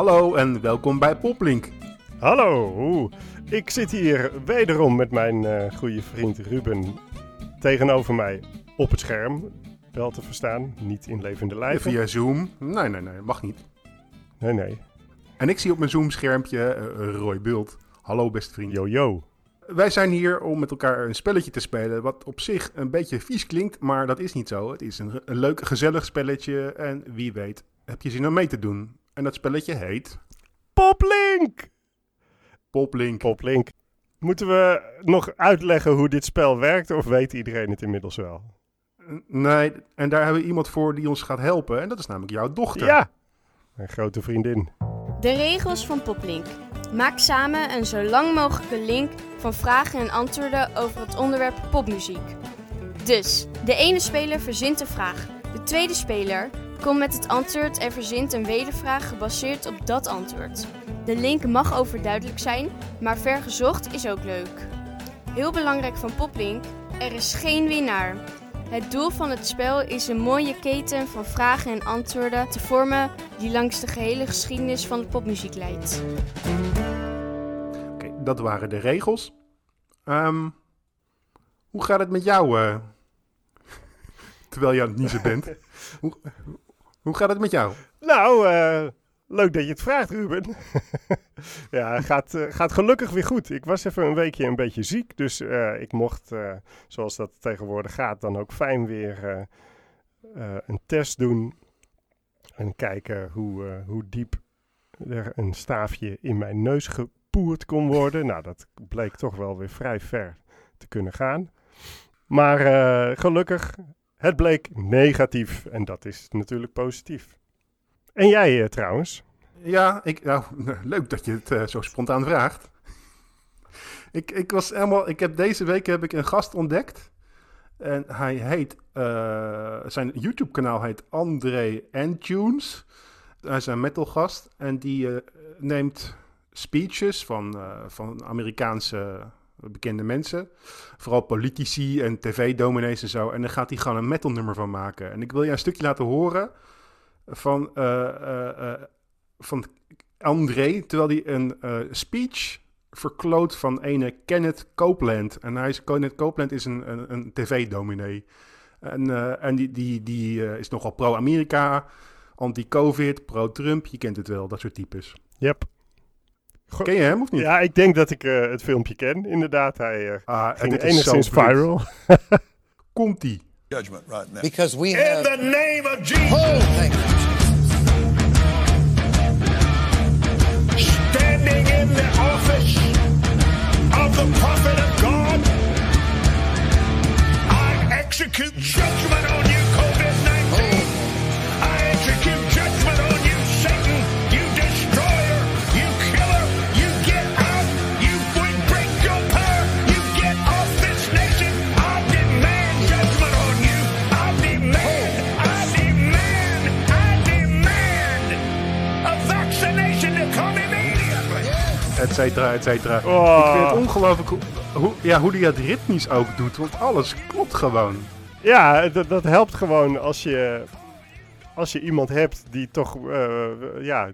Hallo en welkom bij Poplink. Hallo, ik zit hier wederom met mijn eh goede vriend Ruben tegenover mij op het scherm. Wel te verstaan, niet in levende lijven. Via Zoom. Nee, nee, nee, mag niet. Nee, nee. En ik zie op mijn Zoom-schermpje eh, Roy Bult. Hallo beste vriend. Yo, yo. Wij zijn hier om met elkaar een spelletje te spelen. Wat op zich een beetje vies klinkt, maar dat is niet zo. Het is een, een leuk, gezellig spelletje. En wie weet, heb je zin om mee te doen. En dat spelletje heet Poplink! Poplink. Poplink. Moeten we nog uitleggen hoe dit spel werkt of weet iedereen het inmiddels wel? Nee, en daar hebben we iemand voor die ons gaat helpen. En dat is namelijk jouw dochter. Ja! Mijn grote vriendin. De regels van Poplink. Maak samen een zo lang mogelijke link van vragen en antwoorden over het onderwerp popmuziek. Dus, de ene speler verzint een vraag. De tweede speler komt met het antwoord en verzint een wedervraag gebaseerd op dat antwoord. De link mag overduidelijk zijn, maar vergezocht is ook leuk. Heel belangrijk van Poplink, er is geen winnaar. Het doel van het spel is een mooie keten van vragen en antwoorden te vormen die langs de gehele geschiedenis van de popmuziek leidt. Oké, dat waren de regels. Ehm, hoe gaat het met jou? eh, terwijl je aan het niezen bent. hoe, hoe gaat het met jou? Nou, eh, leuk dat je het vraagt, Ruben. ja, gaat, eh, gaat gelukkig weer goed. Ik was even een weekje een beetje ziek, dus eh, ik mocht, zoals dat tegenwoordig gaat, dan ook fijn weer een test doen. En kijken hoe, hoe diep er een staafje in mijn neus gepoerd kon worden. nou, dat bleek toch wel weer vrij ver te kunnen gaan. Maar gelukkig, het bleek negatief en dat is natuurlijk positief. En jij eh, trouwens? Ja, ik, nou, leuk dat je het eh, zo spontaan vraagt. Ik, ik, was helemaal, ik heb deze week heb ik een gast ontdekt. En hij heet, eh, zijn YouTube-kanaal heet André Tunes. Hij is een metalgast en die neemt speeches van, van Amerikaanse bekende mensen. Vooral politici en tv-dominees en zo. En dan gaat hij gewoon een metalnummer van maken. En ik wil je een stukje laten horen van, eh, eh, eh, van André, terwijl hij een speech verkloot van ene Kenneth Copeland. En hij is, Kenneth Copeland is een, een, een tv-dominee. En, en die, die, die is nogal pro-Amerika, anti-COVID, pro-Trump. Je kent het wel, dat soort types. Yep. Go- Ken je hem of niet? Ja, ik denk dat ik eh, het filmpje ken. Inderdaad, hij eh, Ah, en ging zo enigszins viral. Komt-ie. judgment right now. Because we In have. the name of Jesus, Oh, thank you. standing in the office of the prophet of God, I execute judgment cetera, et cetera. Oh. Ik vind het ongelooflijk hoe, hoe, ja, hoe hij het ritmisch ook doet. Want alles klopt gewoon. Ja, dat, dat helpt gewoon als je, als je iemand hebt die toch, eh, ja,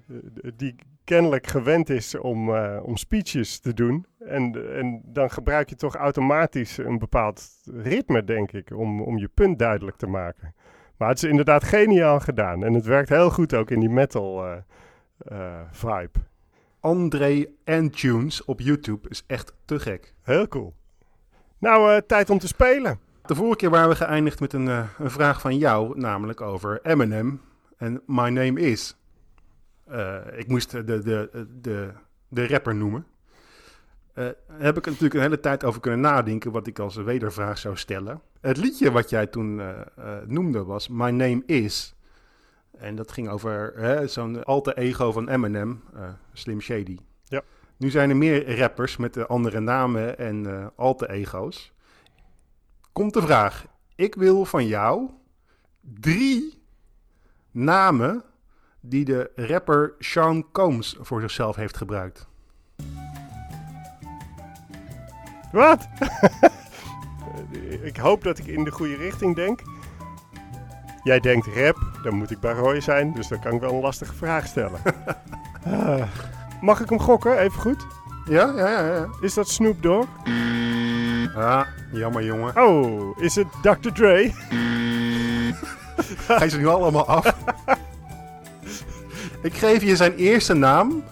die kennelijk gewend is om, eh, om speeches te doen. En, en dan gebruik je toch automatisch een bepaald ritme, denk ik, om, om je punt duidelijk te maken. Maar het is inderdaad geniaal gedaan. En het werkt heel goed ook in die metal eh, vibe. André Tunes op YouTube is echt te gek. Heel cool. Nou, eh, tijd om te spelen. De vorige keer waren we geëindigd met een, eh, een vraag van jou, namelijk over Eminem en My Name Is. Eh, ik moest de, de, de, de rapper noemen. Daar heb ik er natuurlijk een hele tijd over kunnen nadenken wat ik als wedervraag zou stellen. Het liedje wat jij toen noemde was My Name Is. En dat ging over zo'n alter ego van Eminem, eh, Slim Shady. Ja. Nu zijn er meer rappers met eh, andere namen en eh alter ego's. Komt de vraag. Ik wil van jou drie namen die de rapper Sean Combs voor zichzelf heeft gebruikt. Wat? ik hoop dat ik in de goede richting denk. Jij denkt rap, dan moet ik bij Roy zijn, dus dan kan ik wel een lastige vraag stellen. Ah, mag ik hem gokken, even goed? Ja, ja, ja. ja. Is dat Snoop Dogg? Ah, jammer jongen. Oh, is het Dr. Dre? Ga je ze nu allemaal af? ik geef je zijn eerste naam.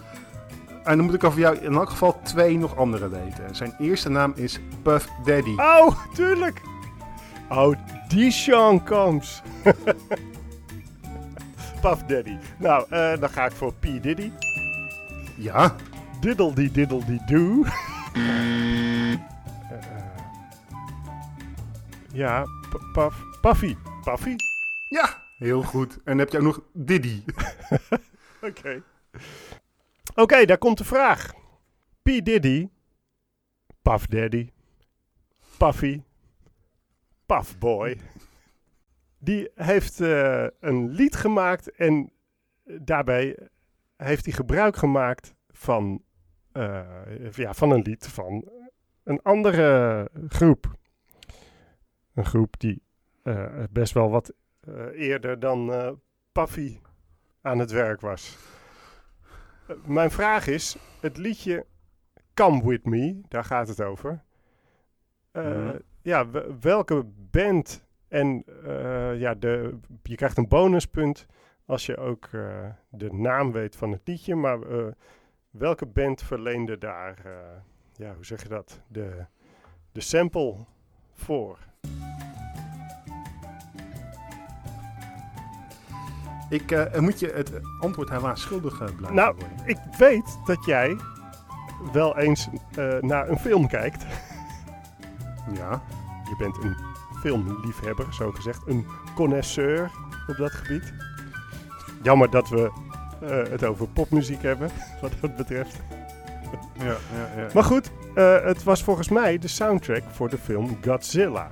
En dan moet ik over jou in elk geval twee nog andere weten. Zijn eerste naam is Puff Daddy. Oh, tuurlijk. Oh, die Sean Combs. Puff Daddy. Nou, eh, dan ga ik voor P. Diddy. Ja, Diddledy diddledy do. ja, P- Puff. Puffy. Puffy? ja, heel goed. En heb je ook nog Diddy. Oké. Oké, daar komt de vraag. P. Diddy. Puff Daddy. Puffy. Puff Boy. Die heeft eh, een lied gemaakt en daarbij heeft hij gebruik gemaakt van, eh, ja, van een lied van een andere groep. Een groep die eh, best wel wat eh, eerder dan eh Puffy aan het werk was. Eh, mijn vraag is, het liedje Come With Me, daar gaat het over. Eh, Mhm. Ja, welke band en eh, ja, de, je krijgt een bonuspunt als je ook eh, de naam weet van het liedje, maar eh, welke band verleende daar, ja, hoe zeg je dat, de, de sample voor? Ik moet je het antwoord helaas schuldig blijven Nou, worden. ik weet dat jij wel eens naar een film kijkt. Ja, Je bent een filmliefhebber, zo gezegd. Een connoisseur op dat gebied. Jammer dat we eh, het over popmuziek hebben, wat dat betreft. ja, ja. ja. Maar goed, eh, het was volgens mij de soundtrack voor de film Godzilla.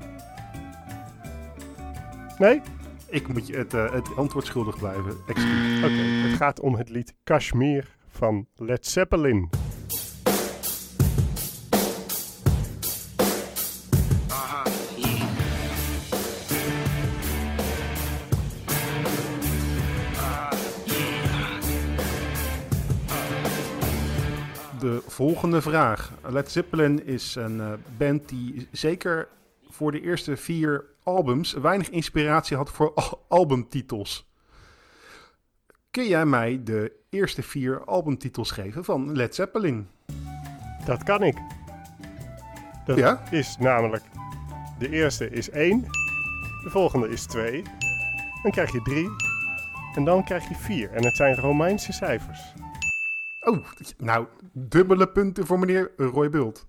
Nee? Ik moet je het, eh, het antwoord schuldig blijven. Oké, het gaat om het lied Kashmir van Led Zeppelin. Volgende vraag. Led Zeppelin is een eh, band die zeker voor de eerste vier albums weinig inspiratie had voor al- albumtitels. Kun jij mij de eerste vier albumtitels geven van Led Zeppelin? Dat kan ik. Dat Ja? is namelijk, de eerste is 1, de volgende is 2, dan krijg je 3 en dan krijg je 4. En het zijn Romeinse cijfers. Oh, nou, dubbele punten voor meneer Roy Bult.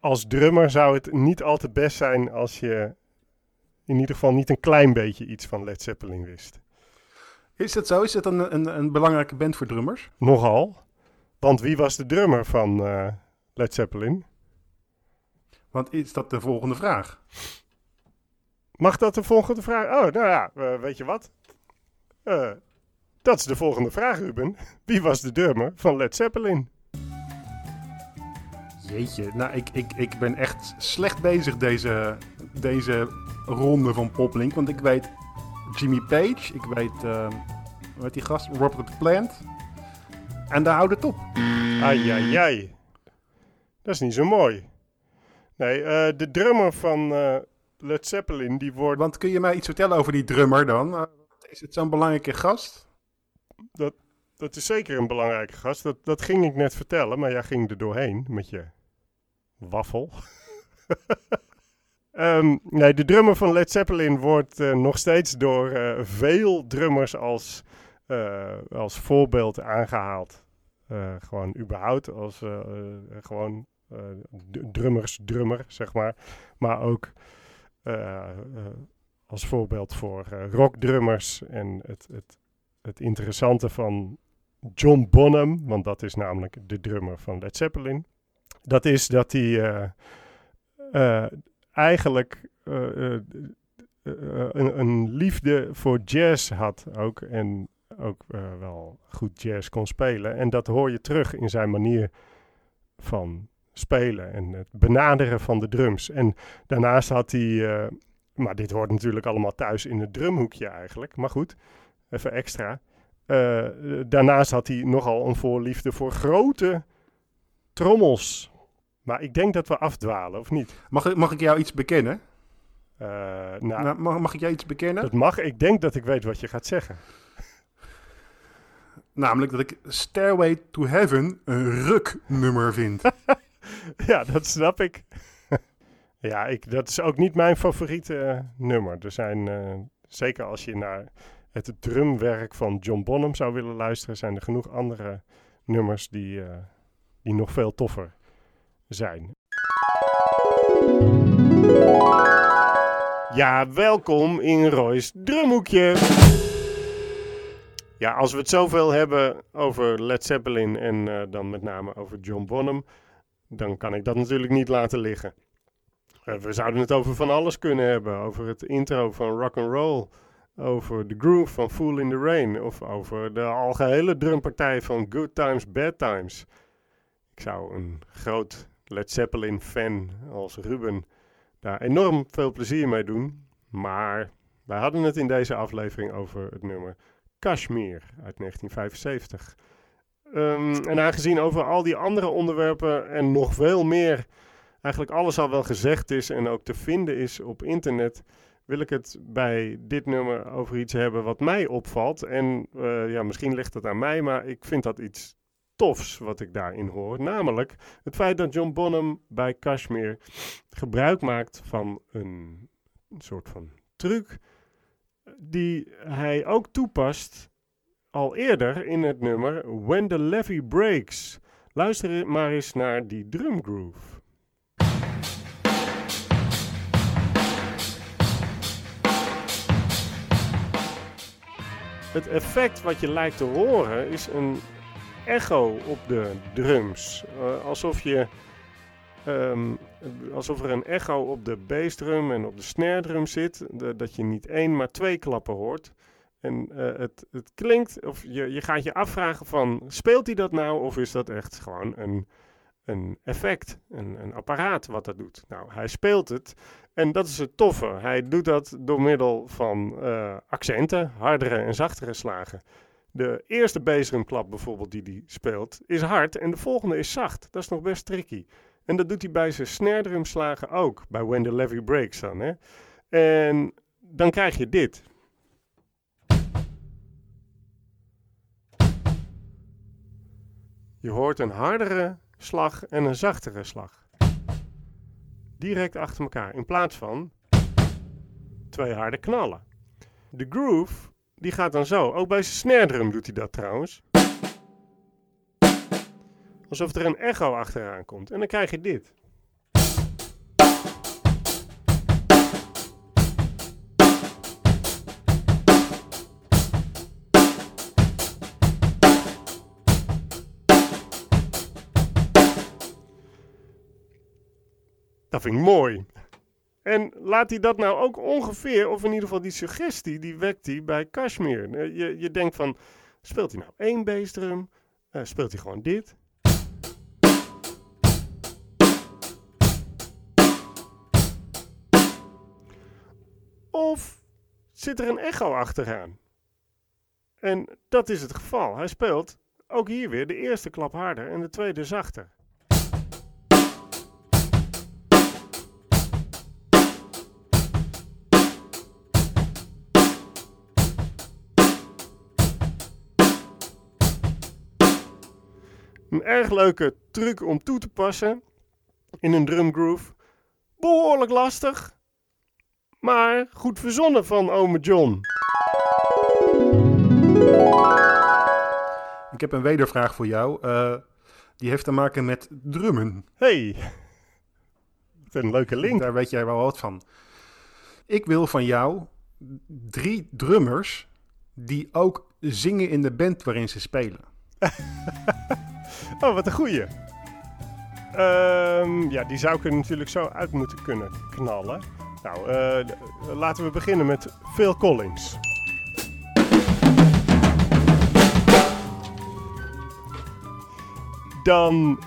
Als drummer zou het niet al te best zijn als je in ieder geval niet een klein beetje iets van Led Zeppelin wist. Is dat zo? Is dat een, een, een belangrijke band voor drummers? Nogal. Want wie was de drummer van eh, Led Zeppelin? Want is dat de volgende vraag? Mag dat de volgende vraag? Oh, nou ja, eh, weet je wat? Eh, dat is de volgende vraag, Ruben. Wie was de drummer van Led Zeppelin? Jeetje, nou, ik, ik, ik ben echt slecht bezig deze, deze ronde van Poplink. Want ik weet Jimmy Page, ik weet, eh hoe heet die gast? Robert Plant. En daar houdt het op. Ai, ai, ai. Dat is niet zo mooi. Nee, eh, de drummer van eh, Led Zeppelin, die wordt... Want kun je mij iets vertellen over die drummer dan? Eh, is het zo'n belangrijke gast? Dat is zeker een belangrijke gast. Dat, dat ging ik net vertellen, maar jij ging er doorheen met je waffel. Ehm, nee, de drummer van Led Zeppelin wordt eh, nog steeds door eh, veel drummers als, eh, als voorbeeld aangehaald. Eh, gewoon überhaupt als gewoon drummers drummer, zeg maar. Maar ook als voorbeeld voor rockdrummers en het, het, het interessante van John Bonham, want dat is namelijk de drummer van Led Zeppelin. Dat is dat hij eh, eh, eigenlijk eh, een, een liefde voor jazz had ook. En ook wel goed jazz kon spelen. En dat hoor je terug in zijn manier van spelen en het benaderen van de drums. En daarnaast had hij, maar dit hoort natuurlijk allemaal thuis in het drumhoekje eigenlijk. Maar goed, even extra. Eh, daarnaast had hij nogal een voorliefde voor grote trommels. Maar ik denk dat we afdwalen, of niet? Mag, ik- mag ik jou iets bekennen? Eh, nou, Nou, mag, mag ik jou iets bekennen? dat mag. Ik denk dat ik weet wat je gaat zeggen. Namelijk dat ik Stairway to Heaven een ruknummer vind. ja, dat snap ik. ja, ik, dat is ook niet mijn favoriete eh, nummer. Er zijn, zeker als je naar het drumwerk van John Bonham zou willen luisteren, zijn er genoeg andere nummers die, eh, die nog veel toffer zijn. Ja, welkom in Roy's drumhoekje. Ja, als we het zoveel hebben over Led Zeppelin en eh, dan met name over John Bonham, dan kan ik dat natuurlijk niet laten liggen. Eh, we zouden het over van alles kunnen hebben. Over het intro van rock and roll, over de groove van Fool in the Rain of over de algehele drumpartij van Good Times, Bad Times. Ik zou een groot Led Zeppelin fan als Ruben daar enorm veel plezier mee doen. Maar wij hadden het in deze aflevering over het nummer Kashmir uit 1975. Ehm, en aangezien over al die andere onderwerpen en nog veel meer eigenlijk alles al wel gezegd is en ook te vinden is op internet, wil ik het bij dit nummer over iets hebben wat mij opvalt. En eh, ja, misschien ligt het aan mij, maar ik vind dat iets tofs wat ik daarin hoor. Namelijk het feit dat John Bonham bij Kashmir gebruik maakt van een soort van truc die hij ook toepast al eerder in het nummer When the Levee Breaks. Luister maar eens naar die drumgroove. Het effect wat je lijkt te horen is een echo op de drums. Eh, alsof, je, ehm, alsof er een echo op de bassdrum en op de snare drum zit. dat je niet één, maar twee klappen hoort. En eh, het, het klinkt, of je, je gaat je afvragen van, speelt hij dat nou? Of is dat echt gewoon een, een effect, een, een apparaat wat dat doet? Nou, hij speelt het. En dat is het toffe. Hij doet dat door middel van eh, accenten, hardere en zachtere slagen. De eerste bassdrumklap bijvoorbeeld die hij speelt, is hard en de volgende is zacht. Dat is nog best tricky. En dat doet hij bij zijn snare drumslagen ook, bij When the Levee Breaks dan. Hè? En dan krijg je dit. Je hoort een hardere slag en een zachtere slag. Direct achter elkaar, in plaats van twee harde knallen. De groove, die gaat dan zo. Ook bij zijn snare drum doet hij dat trouwens. Alsof er een echo achteraan komt. En dan krijg je dit. Mooi. En laat hij dat nou ook ongeveer, of in ieder geval die suggestie, die wekt hij bij Kashmir. Eh, Je, je denkt van, speelt hij nou één bassdrum? Eh, speelt hij gewoon dit? Of zit er een echo achteraan? En dat is het geval. Hij speelt ook hier weer de eerste klap harder en de tweede zachter. Erg leuke truc om toe te passen in een drumgroove. Behoorlijk lastig, maar goed verzonnen van ome John. Ik heb een wedervraag voor jou. eh, die heeft te maken met drummen. Hey, wat een leuke link. Daar weet jij wel wat van. Ik wil van jou drie drummers die ook zingen in de band waarin ze spelen. Oh, wat een goeie. Ehm, ja, die zou ik er natuurlijk zo uit moeten kunnen knallen. Nou, eh, laten we beginnen met Phil Collins. Dan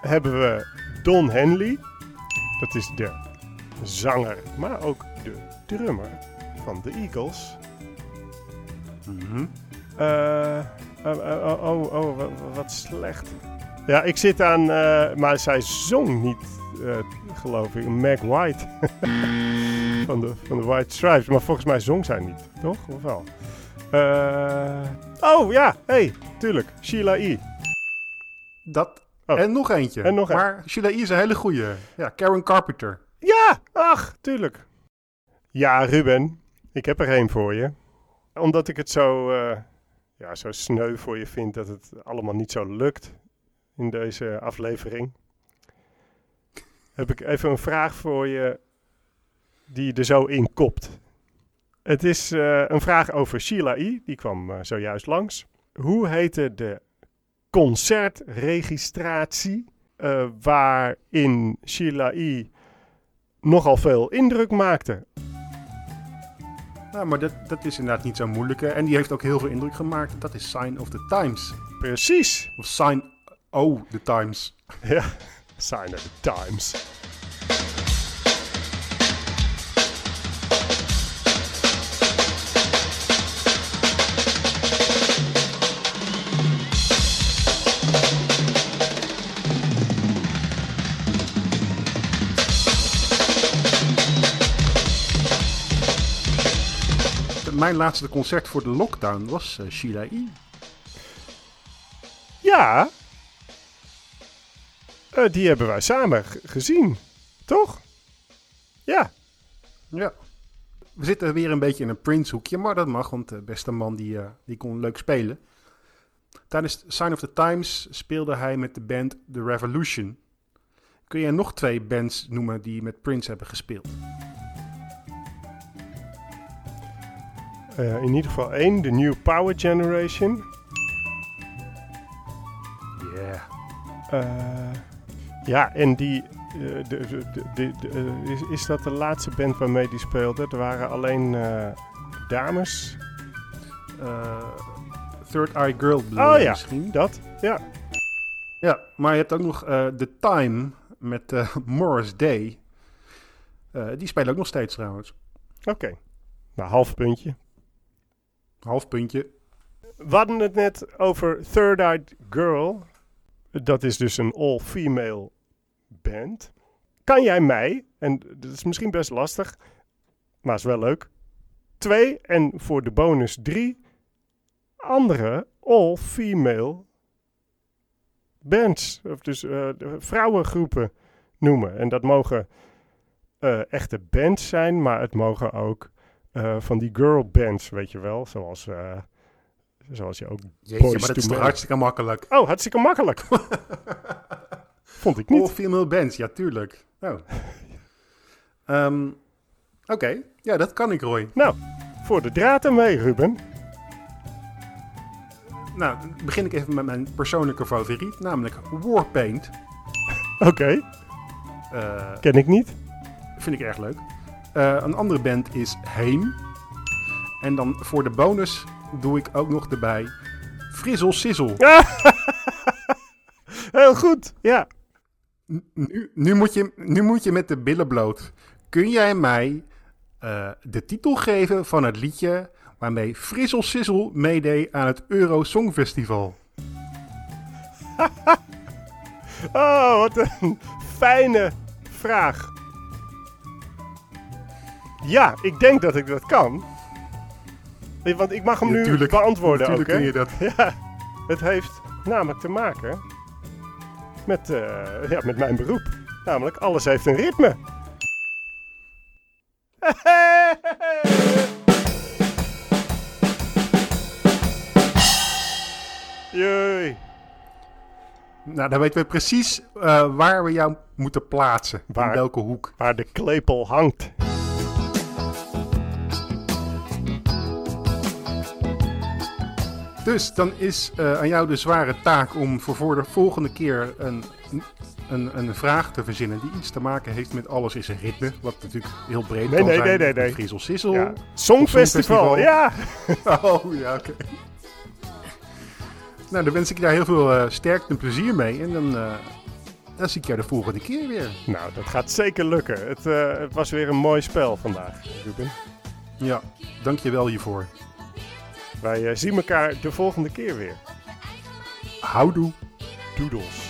hebben we Don Henley. Dat is de zanger, maar ook de drummer van de Eagles. Mhm. Eh, oh, oh, oh, oh, wat, wat slecht. Ja, ik zit aan, eh, maar zij zong niet, eh, geloof ik, Meg White. van, de, van de White Stripes. Maar volgens mij zong zij niet, toch? Of wel? Eh, oh ja, hey, tuurlijk. Sheila E. Dat. Oh. En nog eentje. En nog een. maar Sheila E. is een hele goeie. Ja, Karen Carpenter. Ja, ach, tuurlijk. Ja, Ruben, ik heb er één voor je. Omdat ik het zo, ja, zo sneu voor je vind dat het allemaal niet zo lukt in deze aflevering. Heb ik even een vraag voor je die er zo in kopt. Het is eh, een vraag over Sheila E. Die kwam eh, zojuist langs. Hoe heette de concertregistratie eh, waarin Sheila E. nogal veel indruk maakte? Nou, maar dat, dat is inderdaad niet zo moeilijk. En die heeft ook heel veel indruk gemaakt. Dat is Sign of the Times. Precies. Of Sign O the Times. Ja, Sign of the Times. Mijn laatste concert voor de lockdown was Sheila E. Ja. Eh, die hebben wij samen gezien, toch? Ja. Ja. We zitten weer een beetje in een Prince-hoekje, maar dat mag, want de beste man die, eh, die kon leuk spelen. Tijdens Sign of the Times speelde hij met de band The Revolution. Kun je nog twee bands noemen die met Prince hebben gespeeld? Eh, in ieder geval één, de New Power Generation. Yeah. Eh, ja, en die. eh, de, de, de, is, is dat de laatste band waarmee die speelde? Er waren alleen dames. Third Eye Girl Oh ja. misschien. Dat? Ja. Ja, maar je hebt ook nog The Time met Morris Day. Die spelen ook nog steeds trouwens. Oké. Nou, half puntje. Half puntje. We hadden het net over Third Eyed Girl. Dat is dus een all-female band. Kan jij mij, en dat is misschien best lastig, maar is wel leuk, twee en voor de bonus drie andere all-female bands, of dus eh, vrouwengroepen noemen. En dat mogen eh, echte bands zijn, maar het mogen ook eh, van die girl bands, weet je wel, zoals... eh, Zoals je ook. Jeetje, Boys maar dat is toch hartstikke makkelijk. Oh, hartstikke makkelijk. Vond ik niet. All female bands, ja tuurlijk. Oh. Ehm, Oké, ja dat kan ik Roy. Nou, voor de draad ermee, Ruben. Nou, dan begin ik even met mijn persoonlijke favoriet, namelijk Warpaint. Oké, Eh ken ik niet. vind ik erg leuk. Eh, een andere band is Heem. En dan voor de bonus doe ik ook nog erbij Frizzle Sizzle. Heel goed, ja. Nu, nu, moet je, nu moet je met de billen bloot. Kun jij mij eh, de titel geven van het liedje waarmee Frizzle Sizzle meedeed aan het Euro Songfestival? Oh, wat een fijne vraag. Ja, ik denk dat ik dat kan. Want ik mag hem nu Natuurlijk- beantwoorden Natuurlijk ook, kun je dat. Ja, het heeft namelijk te maken met, eh, ja, met mijn beroep. Namelijk, alles heeft een ritme. Jee. Nou, dan weten we precies eh, waar we jou moeten plaatsen. Waar? In welke hoek. Waar de klepel hangt. Dus dan is eh, aan jou de zware taak om voor, voor de volgende keer een, een, een vraag te verzinnen die iets te maken heeft met alles is een ritme. Wat natuurlijk heel breed Nee, kan nee, zijn. nee, nee, nee. Ja. Songfestival, Songfestival. ja. Oh, ja, oké. nou, dan wens ik je daar heel veel eh, sterkte en plezier mee. En dan, eh, dan zie ik jou de volgende keer weer. Nou, dat gaat zeker lukken. Het, het was weer een mooi spel vandaag, Ruben. Ja, dank je wel hiervoor. Wij eh, zien elkaar de volgende keer weer. Houdoe. Doedels.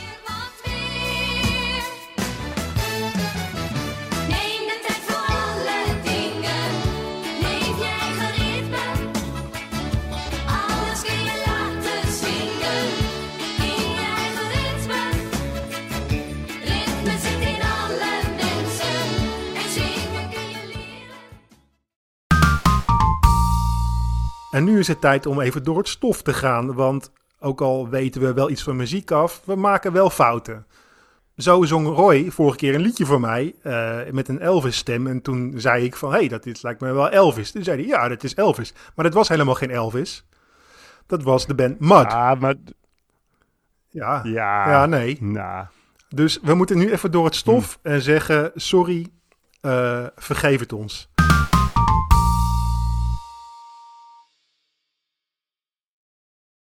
En nu is het tijd om even door het stof te gaan, want ook al weten we wel iets van muziek af, we maken wel fouten. Zo zong Roy vorige keer een liedje voor mij eh, met een Elvis-stem. En toen zei ik van, hé, hey, dat dit lijkt me wel Elvis. Toen zei hij, ja, dat is Elvis. Maar dat was helemaal geen Elvis. Dat was de band Mud. Ah, maar Ja, ja. ja nee. Nou, Dus we moeten nu even door het stof en zeggen, sorry, eh, vergeef het ons.